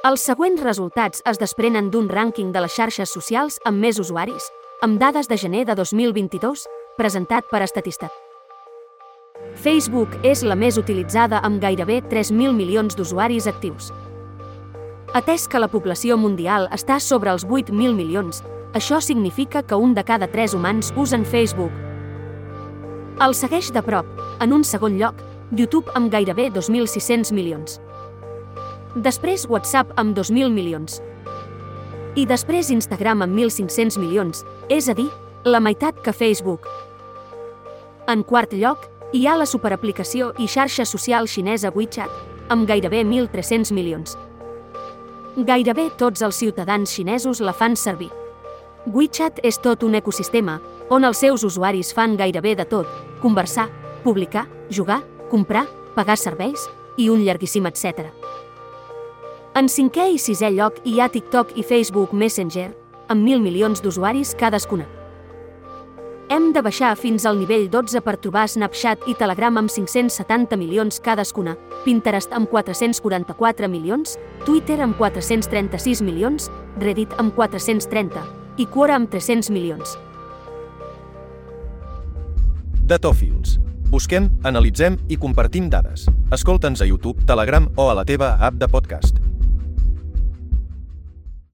Els següents resultats es desprenen d'un rànquing de les xarxes socials amb més usuaris, amb dades de gener de 2022, presentat per Estatista. Facebook és la més utilitzada amb gairebé 3.000 milions d'usuaris actius. Atès que la població mundial està sobre els 8.000 milions, això significa que un de cada tres humans usen Facebook. El segueix de prop, en un segon lloc, YouTube amb gairebé 2.600 milions. Després WhatsApp amb 2.000 milions. I després Instagram amb 1.500 milions, és a dir, la meitat que Facebook. En quart lloc, hi ha la superaplicació i xarxa social xinesa WeChat, amb gairebé 1.300 milions. Gairebé tots els ciutadans xinesos la fan servir. WeChat és tot un ecosistema, on els seus usuaris fan gairebé de tot, conversar, publicar, jugar, comprar, pagar serveis i un llarguíssim etc. En cinquè i sisè lloc hi ha TikTok i Facebook Messenger, amb mil milions d'usuaris cadascuna. Hem de baixar fins al nivell 12 per trobar Snapchat i Telegram amb 570 milions cadascuna, Pinterest amb 444 milions, Twitter amb 436 milions, Reddit amb 430 i Quora amb 300 milions. Datòfils. Busquem, analitzem i compartim dades. Escolta'ns a YouTube, Telegram o a la teva app de podcast.